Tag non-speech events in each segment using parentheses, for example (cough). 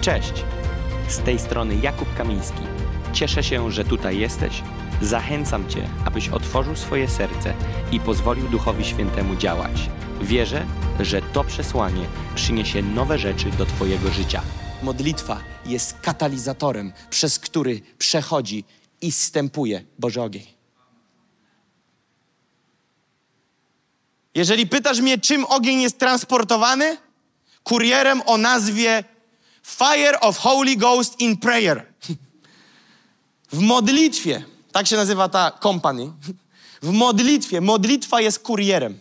Cześć! Z tej strony Jakub Kamiński. Cieszę się, że tutaj jesteś. Zachęcam Cię, abyś otworzył swoje serce i pozwolił Duchowi Świętemu działać. Wierzę, że to przesłanie przyniesie nowe rzeczy do Twojego życia. Modlitwa jest katalizatorem, przez który przechodzi i zstępuje Boży ogień. Jeżeli pytasz mnie, czym ogień jest transportowany, kurierem o nazwie Fire of Holy Ghost in Prayer. W modlitwie, tak się nazywa ta company. W modlitwie, modlitwa jest kurierem.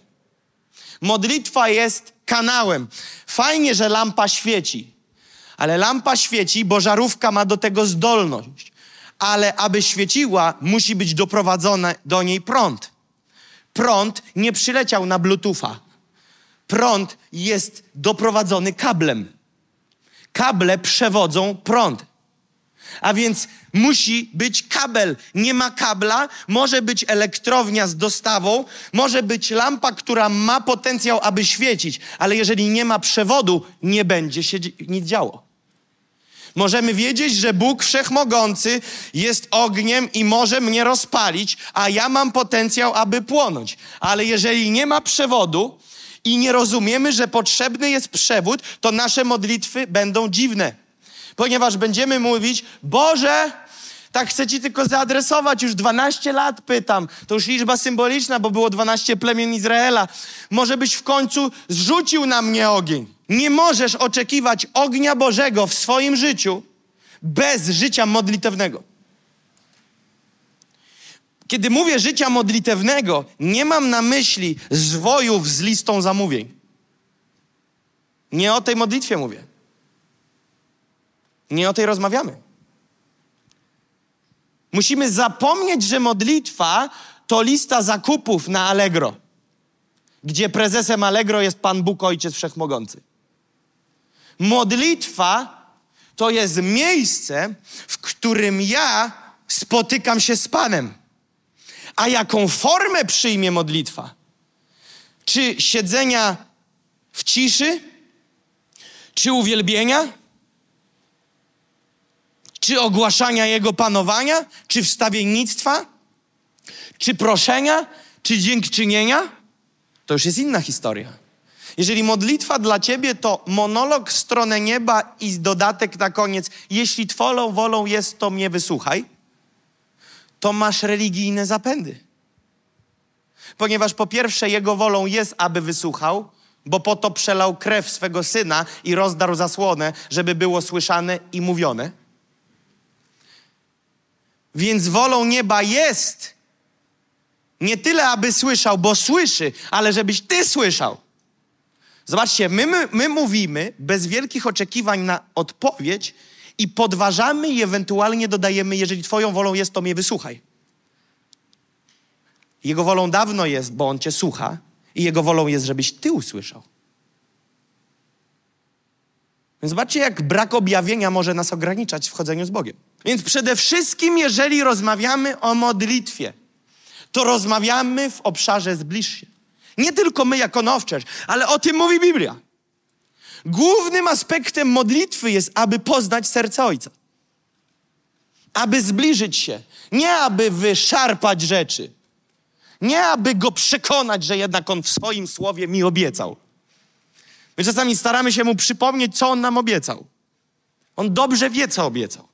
Modlitwa jest kanałem. Fajnie, że lampa świeci, ale lampa świeci, bo żarówka ma do tego zdolność. Ale aby świeciła, musi być doprowadzony do niej prąd. Prąd nie przyleciał na Bluetootha. Prąd jest doprowadzony kablem. Kable przewodzą prąd. A więc musi być kabel. Nie ma kabla, może być elektrownia z dostawą, może być lampa, która ma potencjał, aby świecić, ale jeżeli nie ma przewodu, nie będzie się nic działo. Możemy wiedzieć, że Bóg Wszechmogący jest ogniem i może mnie rozpalić, a ja mam potencjał, aby płonąć. Ale jeżeli nie ma przewodu i nie rozumiemy, że potrzebny jest przewód, to nasze modlitwy będą dziwne. Ponieważ będziemy mówić, Boże, tak chcę Ci tylko zaadresować, już 12 lat pytam. To już liczba symboliczna, bo było 12 plemion Izraela. Może byś w końcu zrzucił na mnie ogień. Nie możesz oczekiwać ognia Bożego w swoim życiu bez życia modlitewnego. Kiedy mówię życia modlitewnego, nie mam na myśli zwojów z listą zamówień. Nie o tej modlitwie mówię. Nie o tej rozmawiamy. Musimy zapomnieć, że modlitwa to lista zakupów na Allegro, gdzie prezesem Allegro jest Pan Bóg Ojciec Wszechmogący. Modlitwa to jest miejsce, w którym ja spotykam się z Panem. A jaką formę przyjmie modlitwa? Czy siedzenia w ciszy? Czy uwielbienia? Czy ogłaszania Jego panowania? Czy wstawiennictwa? Czy proszenia? Czy dziękczynienia? To już jest inna historia. Jeżeli modlitwa dla ciebie to monolog w stronę nieba i dodatek na koniec, jeśli Twoją wolą jest, to mnie wysłuchaj, to masz religijne zapędy. Ponieważ po pierwsze, Jego wolą jest, aby wysłuchał, bo po to przelał krew swego syna i rozdarł zasłonę, żeby było słyszane i mówione. Więc wolą nieba jest nie tyle, aby słyszał, bo słyszy, ale żebyś ty słyszał. Zobaczcie, my, my, my mówimy bez wielkich oczekiwań na odpowiedź i podważamy i ewentualnie dodajemy, jeżeli Twoją wolą jest, to mnie wysłuchaj. Jego wolą dawno jest, bo On Cię słucha i Jego wolą jest, żebyś Ty usłyszał. Więc zobaczcie, jak brak objawienia może nas ograniczać w chodzeniu z Bogiem. Więc przede wszystkim, jeżeli rozmawiamy o modlitwie, to rozmawiamy w obszarze zbliż się. Nie tylko my jako Nowczerz, ale o tym mówi Biblia. Głównym aspektem modlitwy jest, aby poznać serce Ojca. Aby zbliżyć się. Nie aby wyszarpać rzeczy. Nie aby Go przekonać, że jednak On w swoim słowie mi obiecał. My czasami staramy się Mu przypomnieć, co On nam obiecał. On dobrze wie, co obiecał.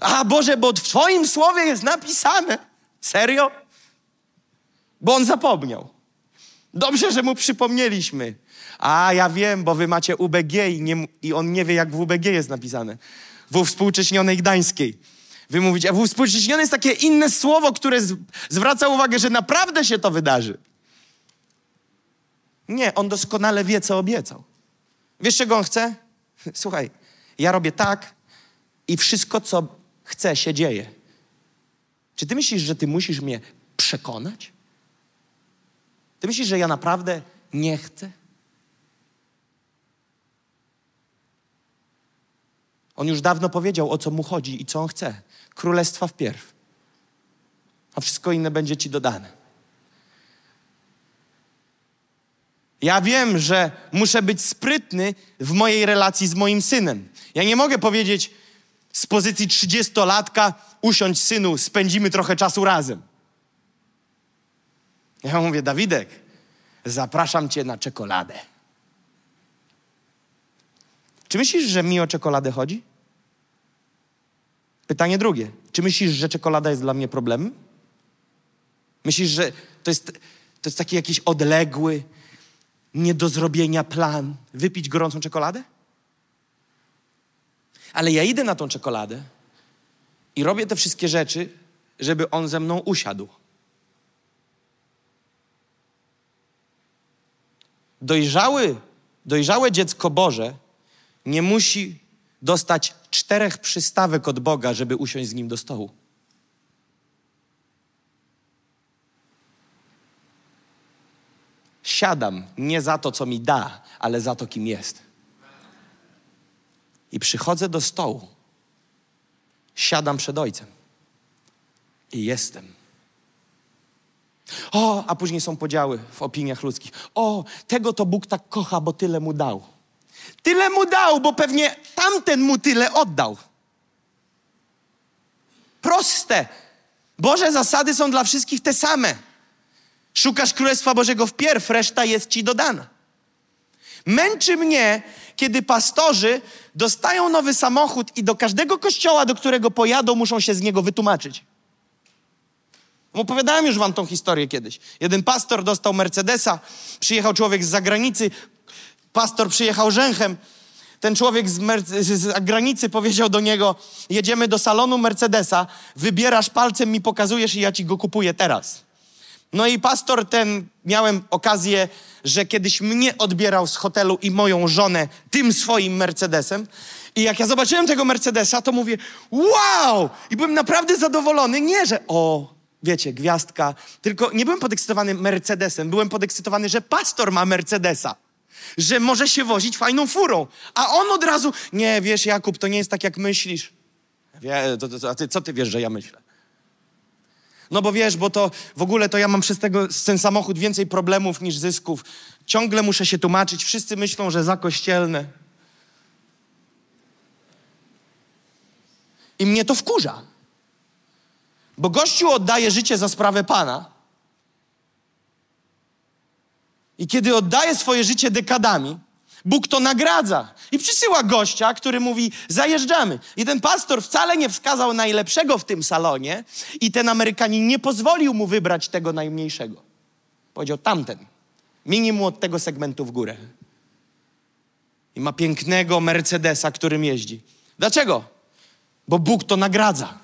A Boże, bo w Twoim słowie jest napisane. Serio? Bo on zapomniał. Dobrze, że mu przypomnieliśmy. A ja wiem, bo wy macie UBG i, nie, i on nie wie, jak w UBG jest napisane. W współcześnionej gdańskiej. Wy mówicie, a w współcześnionej jest takie inne słowo, które z, zwraca uwagę, że naprawdę się to wydarzy. Nie, on doskonale wie, co obiecał. Wiesz, czego on chce? (laughs) Słuchaj, ja robię tak i wszystko, co chcę, się dzieje. Czy ty myślisz, że ty musisz mnie przekonać? Ty myślisz, że ja naprawdę nie chcę? On już dawno powiedział, o co mu chodzi i co on chce. Królestwa wpierw. A wszystko inne będzie ci dodane. Ja wiem, że muszę być sprytny w mojej relacji z moim synem. Ja nie mogę powiedzieć z pozycji 30-latka, usiądź synu, spędzimy trochę czasu razem. Ja mówię, Dawidek, zapraszam cię na czekoladę. Czy myślisz, że mi o czekoladę chodzi? Pytanie drugie. Czy myślisz, że czekolada jest dla mnie problemem? Myślisz, że to jest, to jest taki jakiś odległy, nie do zrobienia plan, wypić gorącą czekoladę? Ale ja idę na tą czekoladę i robię te wszystkie rzeczy, żeby on ze mną usiadł. Dojrzały, dojrzałe dziecko Boże nie musi dostać czterech przystawek od Boga, żeby usiąść z nim do stołu. Siadam nie za to, co mi da, ale za to, kim jest. I przychodzę do stołu. Siadam przed ojcem. I jestem. O, a później są podziały w opiniach ludzkich. O, tego to Bóg tak kocha, bo tyle mu dał. Tyle mu dał, bo pewnie tamten mu tyle oddał. Proste. Boże zasady są dla wszystkich te same. Szukasz Królestwa Bożego wpierw, reszta jest ci dodana. Męczy mnie, kiedy pastorzy dostają nowy samochód i do każdego kościoła, do którego pojadą, muszą się z niego wytłumaczyć. Opowiadałem już wam tą historię kiedyś. Jeden pastor dostał Mercedesa, przyjechał człowiek z zagranicy, pastor przyjechał rzęchem. Ten człowiek z, z granicy powiedział do niego: Jedziemy do salonu Mercedesa, wybierasz palcem, mi pokazujesz i ja ci go kupuję teraz. No i pastor ten, miałem okazję, że kiedyś mnie odbierał z hotelu i moją żonę tym swoim Mercedesem. I jak ja zobaczyłem tego Mercedesa, to mówię, wow! I byłem naprawdę zadowolony. Nie, że o, wiecie, gwiazdka. Tylko nie byłem podekscytowany Mercedesem, byłem podekscytowany, że pastor ma Mercedesa. Że może się wozić fajną furą. A on od razu, nie, wiesz, Jakub, to nie jest tak, jak myślisz. Wie, to, to, a ty, co ty wiesz, że ja myślę? No bo wiesz, bo to w ogóle to ja mam przez tego, ten samochód więcej problemów niż zysków. Ciągle muszę się tłumaczyć. Wszyscy myślą, że za kościelne. I mnie to wkurza. Bo gościu oddaje życie za sprawę Pana. I kiedy oddaje swoje życie dekadami, Bóg to nagradza i przysyła gościa, który mówi: Zajeżdżamy. I ten pastor wcale nie wskazał najlepszego w tym salonie, i ten Amerykanin nie pozwolił mu wybrać tego najmniejszego. Powiedział tamten. Minimum od tego segmentu w górę. I ma pięknego Mercedesa, którym jeździ. Dlaczego? Bo Bóg to nagradza.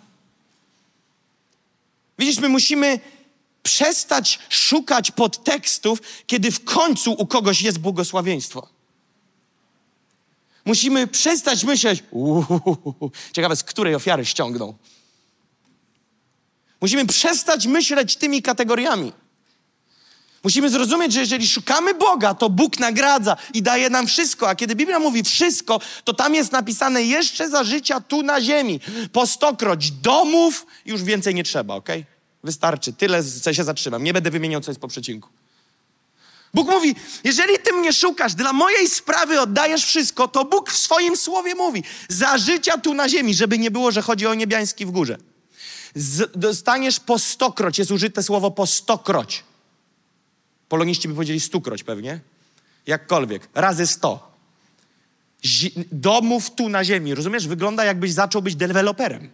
Widzisz, my musimy przestać szukać podtekstów, kiedy w końcu u kogoś jest błogosławieństwo. Musimy przestać myśleć, uuu, ciekawe, z której ofiary ściągną. Musimy przestać myśleć tymi kategoriami. Musimy zrozumieć, że jeżeli szukamy Boga, to Bóg nagradza i daje nam wszystko. A kiedy Biblia mówi wszystko, to tam jest napisane jeszcze za życia tu na ziemi. Po stokroć domów, już więcej nie trzeba, ok? Wystarczy. Tyle, co się zatrzymam. Nie będę wymieniał, co jest po przecinku. Bóg mówi, jeżeli ty mnie szukasz, dla mojej sprawy oddajesz wszystko, to Bóg w swoim słowie mówi, za życia tu na ziemi, żeby nie było, że chodzi o niebiański w górze. Z, dostaniesz po stokroć, jest użyte słowo po stokroć. Poloniści by powiedzieli stukroć pewnie. Jakkolwiek, razy sto. Zi domów tu na ziemi, rozumiesz? Wygląda jakbyś zaczął być deweloperem.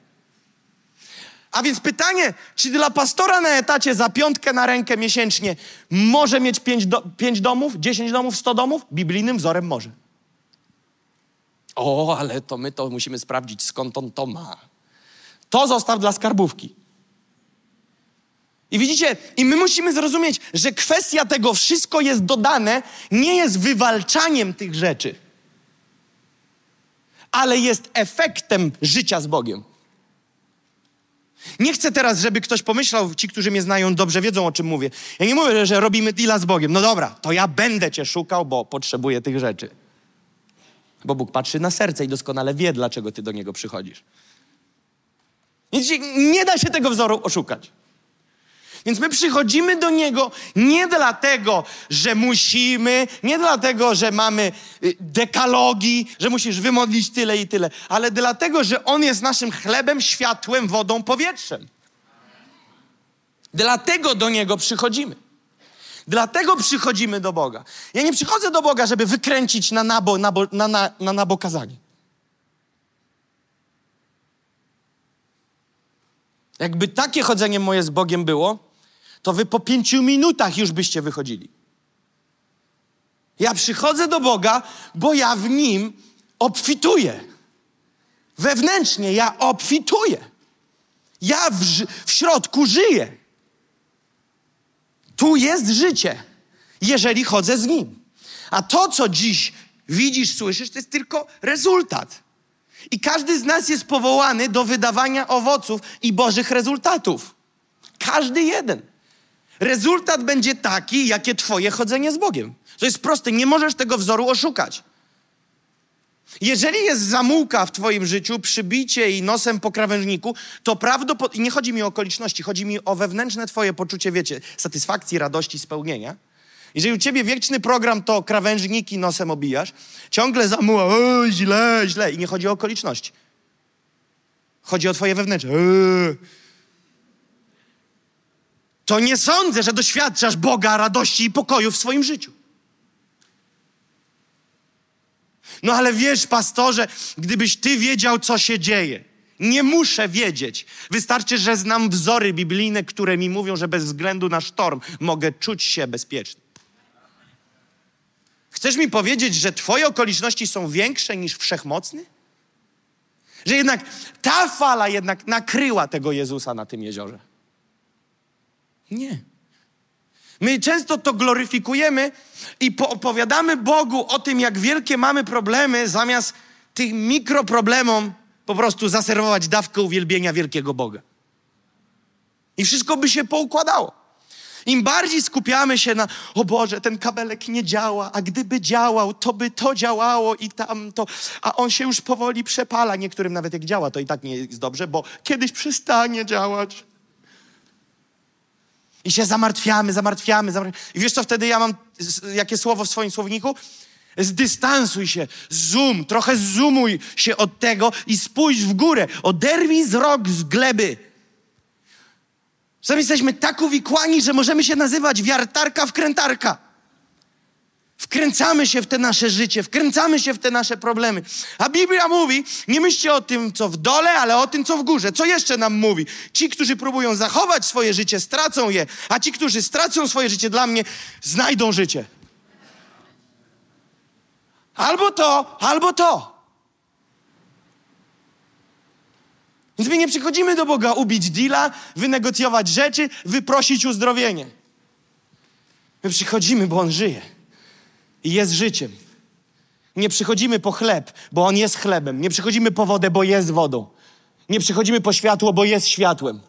A więc pytanie, czy dla pastora na etacie za piątkę na rękę miesięcznie może mieć pięć, do, pięć domów, dziesięć domów, sto domów? Biblijnym wzorem może. O, ale to my to musimy sprawdzić, skąd on to ma. To zostaw dla skarbówki. I widzicie, i my musimy zrozumieć, że kwestia tego wszystko jest dodane, nie jest wywalczaniem tych rzeczy, ale jest efektem życia z Bogiem. Nie chcę teraz, żeby ktoś pomyślał, ci, którzy mnie znają dobrze wiedzą, o czym mówię. Ja nie mówię, że robimy deala z Bogiem. No dobra, to ja będę cię szukał, bo potrzebuję tych rzeczy. Bo Bóg patrzy na serce i doskonale wie, dlaczego ty do Niego przychodzisz. Nie da się tego wzoru oszukać. Więc my przychodzimy do Niego nie dlatego, że musimy, nie dlatego, że mamy y, dekalogi, że musisz wymodlić tyle i tyle, ale dlatego, że On jest naszym chlebem, światłem, wodą, powietrzem. Dlatego do Niego przychodzimy. Dlatego przychodzimy do Boga. Ja nie przychodzę do Boga, żeby wykręcić na nabo, nabo, na, na, na nabokazanie. Jakby takie chodzenie moje z Bogiem było, to wy po pięciu minutach już byście wychodzili. Ja przychodzę do Boga, bo ja w Nim obfituję. Wewnętrznie ja obfituję. Ja w, w środku żyję. Tu jest życie, jeżeli chodzę z Nim. A to, co dziś widzisz, słyszysz, to jest tylko rezultat. I każdy z nas jest powołany do wydawania owoców i Bożych rezultatów. Każdy jeden. Rezultat będzie taki, jakie Twoje chodzenie z Bogiem. To jest proste, nie możesz tego wzoru oszukać. Jeżeli jest zamułka w Twoim życiu, przybicie i nosem po krawężniku, to prawdopodobnie, nie chodzi mi o okoliczności, chodzi mi o wewnętrzne Twoje poczucie, wiecie, satysfakcji, radości, spełnienia. Jeżeli u Ciebie wieczny program to krawężniki nosem obijasz, ciągle zamuła, o, źle, źle. I nie chodzi o okoliczności. Chodzi o Twoje wewnętrzne. Eee. To nie sądzę, że doświadczasz Boga, radości i pokoju w swoim życiu. No ale wiesz, pastorze, gdybyś ty wiedział, co się dzieje. Nie muszę wiedzieć. Wystarczy, że znam wzory biblijne, które mi mówią, że bez względu na sztorm mogę czuć się bezpiecznie. Chcesz mi powiedzieć, że Twoje okoliczności są większe niż wszechmocny? Że jednak ta fala jednak nakryła tego Jezusa na tym jeziorze? Nie. My często to gloryfikujemy i opowiadamy Bogu o tym, jak wielkie mamy problemy, zamiast tym mikroproblemom po prostu zaserwować dawkę uwielbienia wielkiego Boga. I wszystko by się poukładało. Im bardziej skupiamy się na, o Boże, ten kabelek nie działa, a gdyby działał, to by to działało i tamto, a on się już powoli przepala. Niektórym nawet jak działa, to i tak nie jest dobrze, bo kiedyś przestanie działać. I się zamartwiamy, zamartwiamy, zamartwiamy. I wiesz co wtedy ja mam, jakie słowo w swoim słowniku? Zdystansuj się, zoom, trochę zoomuj się od tego i spójrz w górę. Oderwij wzrok z gleby. Czasami jesteśmy tak uwikłani, że możemy się nazywać wiartarka wkrętarka. Wkręcamy się w te nasze życie, wkręcamy się w te nasze problemy. A Biblia mówi, nie myślcie o tym, co w dole, ale o tym, co w górze. Co jeszcze nam mówi? Ci, którzy próbują zachować swoje życie, stracą je, a ci, którzy stracą swoje życie dla mnie, znajdą życie. Albo to, albo to. Więc my nie przychodzimy do Boga ubić deala, wynegocjować rzeczy, wyprosić uzdrowienie. My przychodzimy, bo On żyje i jest życiem. Nie przychodzimy po chleb, bo On jest chlebem. Nie przychodzimy po wodę, bo jest wodą. Nie przychodzimy po światło, bo jest światłem.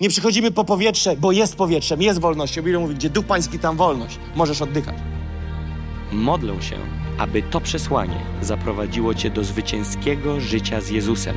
Nie przychodzimy po powietrze, bo jest powietrzem, jest wolnością. Biblia mówi, gdzie Duch Pański, tam wolność. Możesz oddychać. Modlę się, aby to przesłanie zaprowadziło Cię do zwycięskiego życia z Jezusem.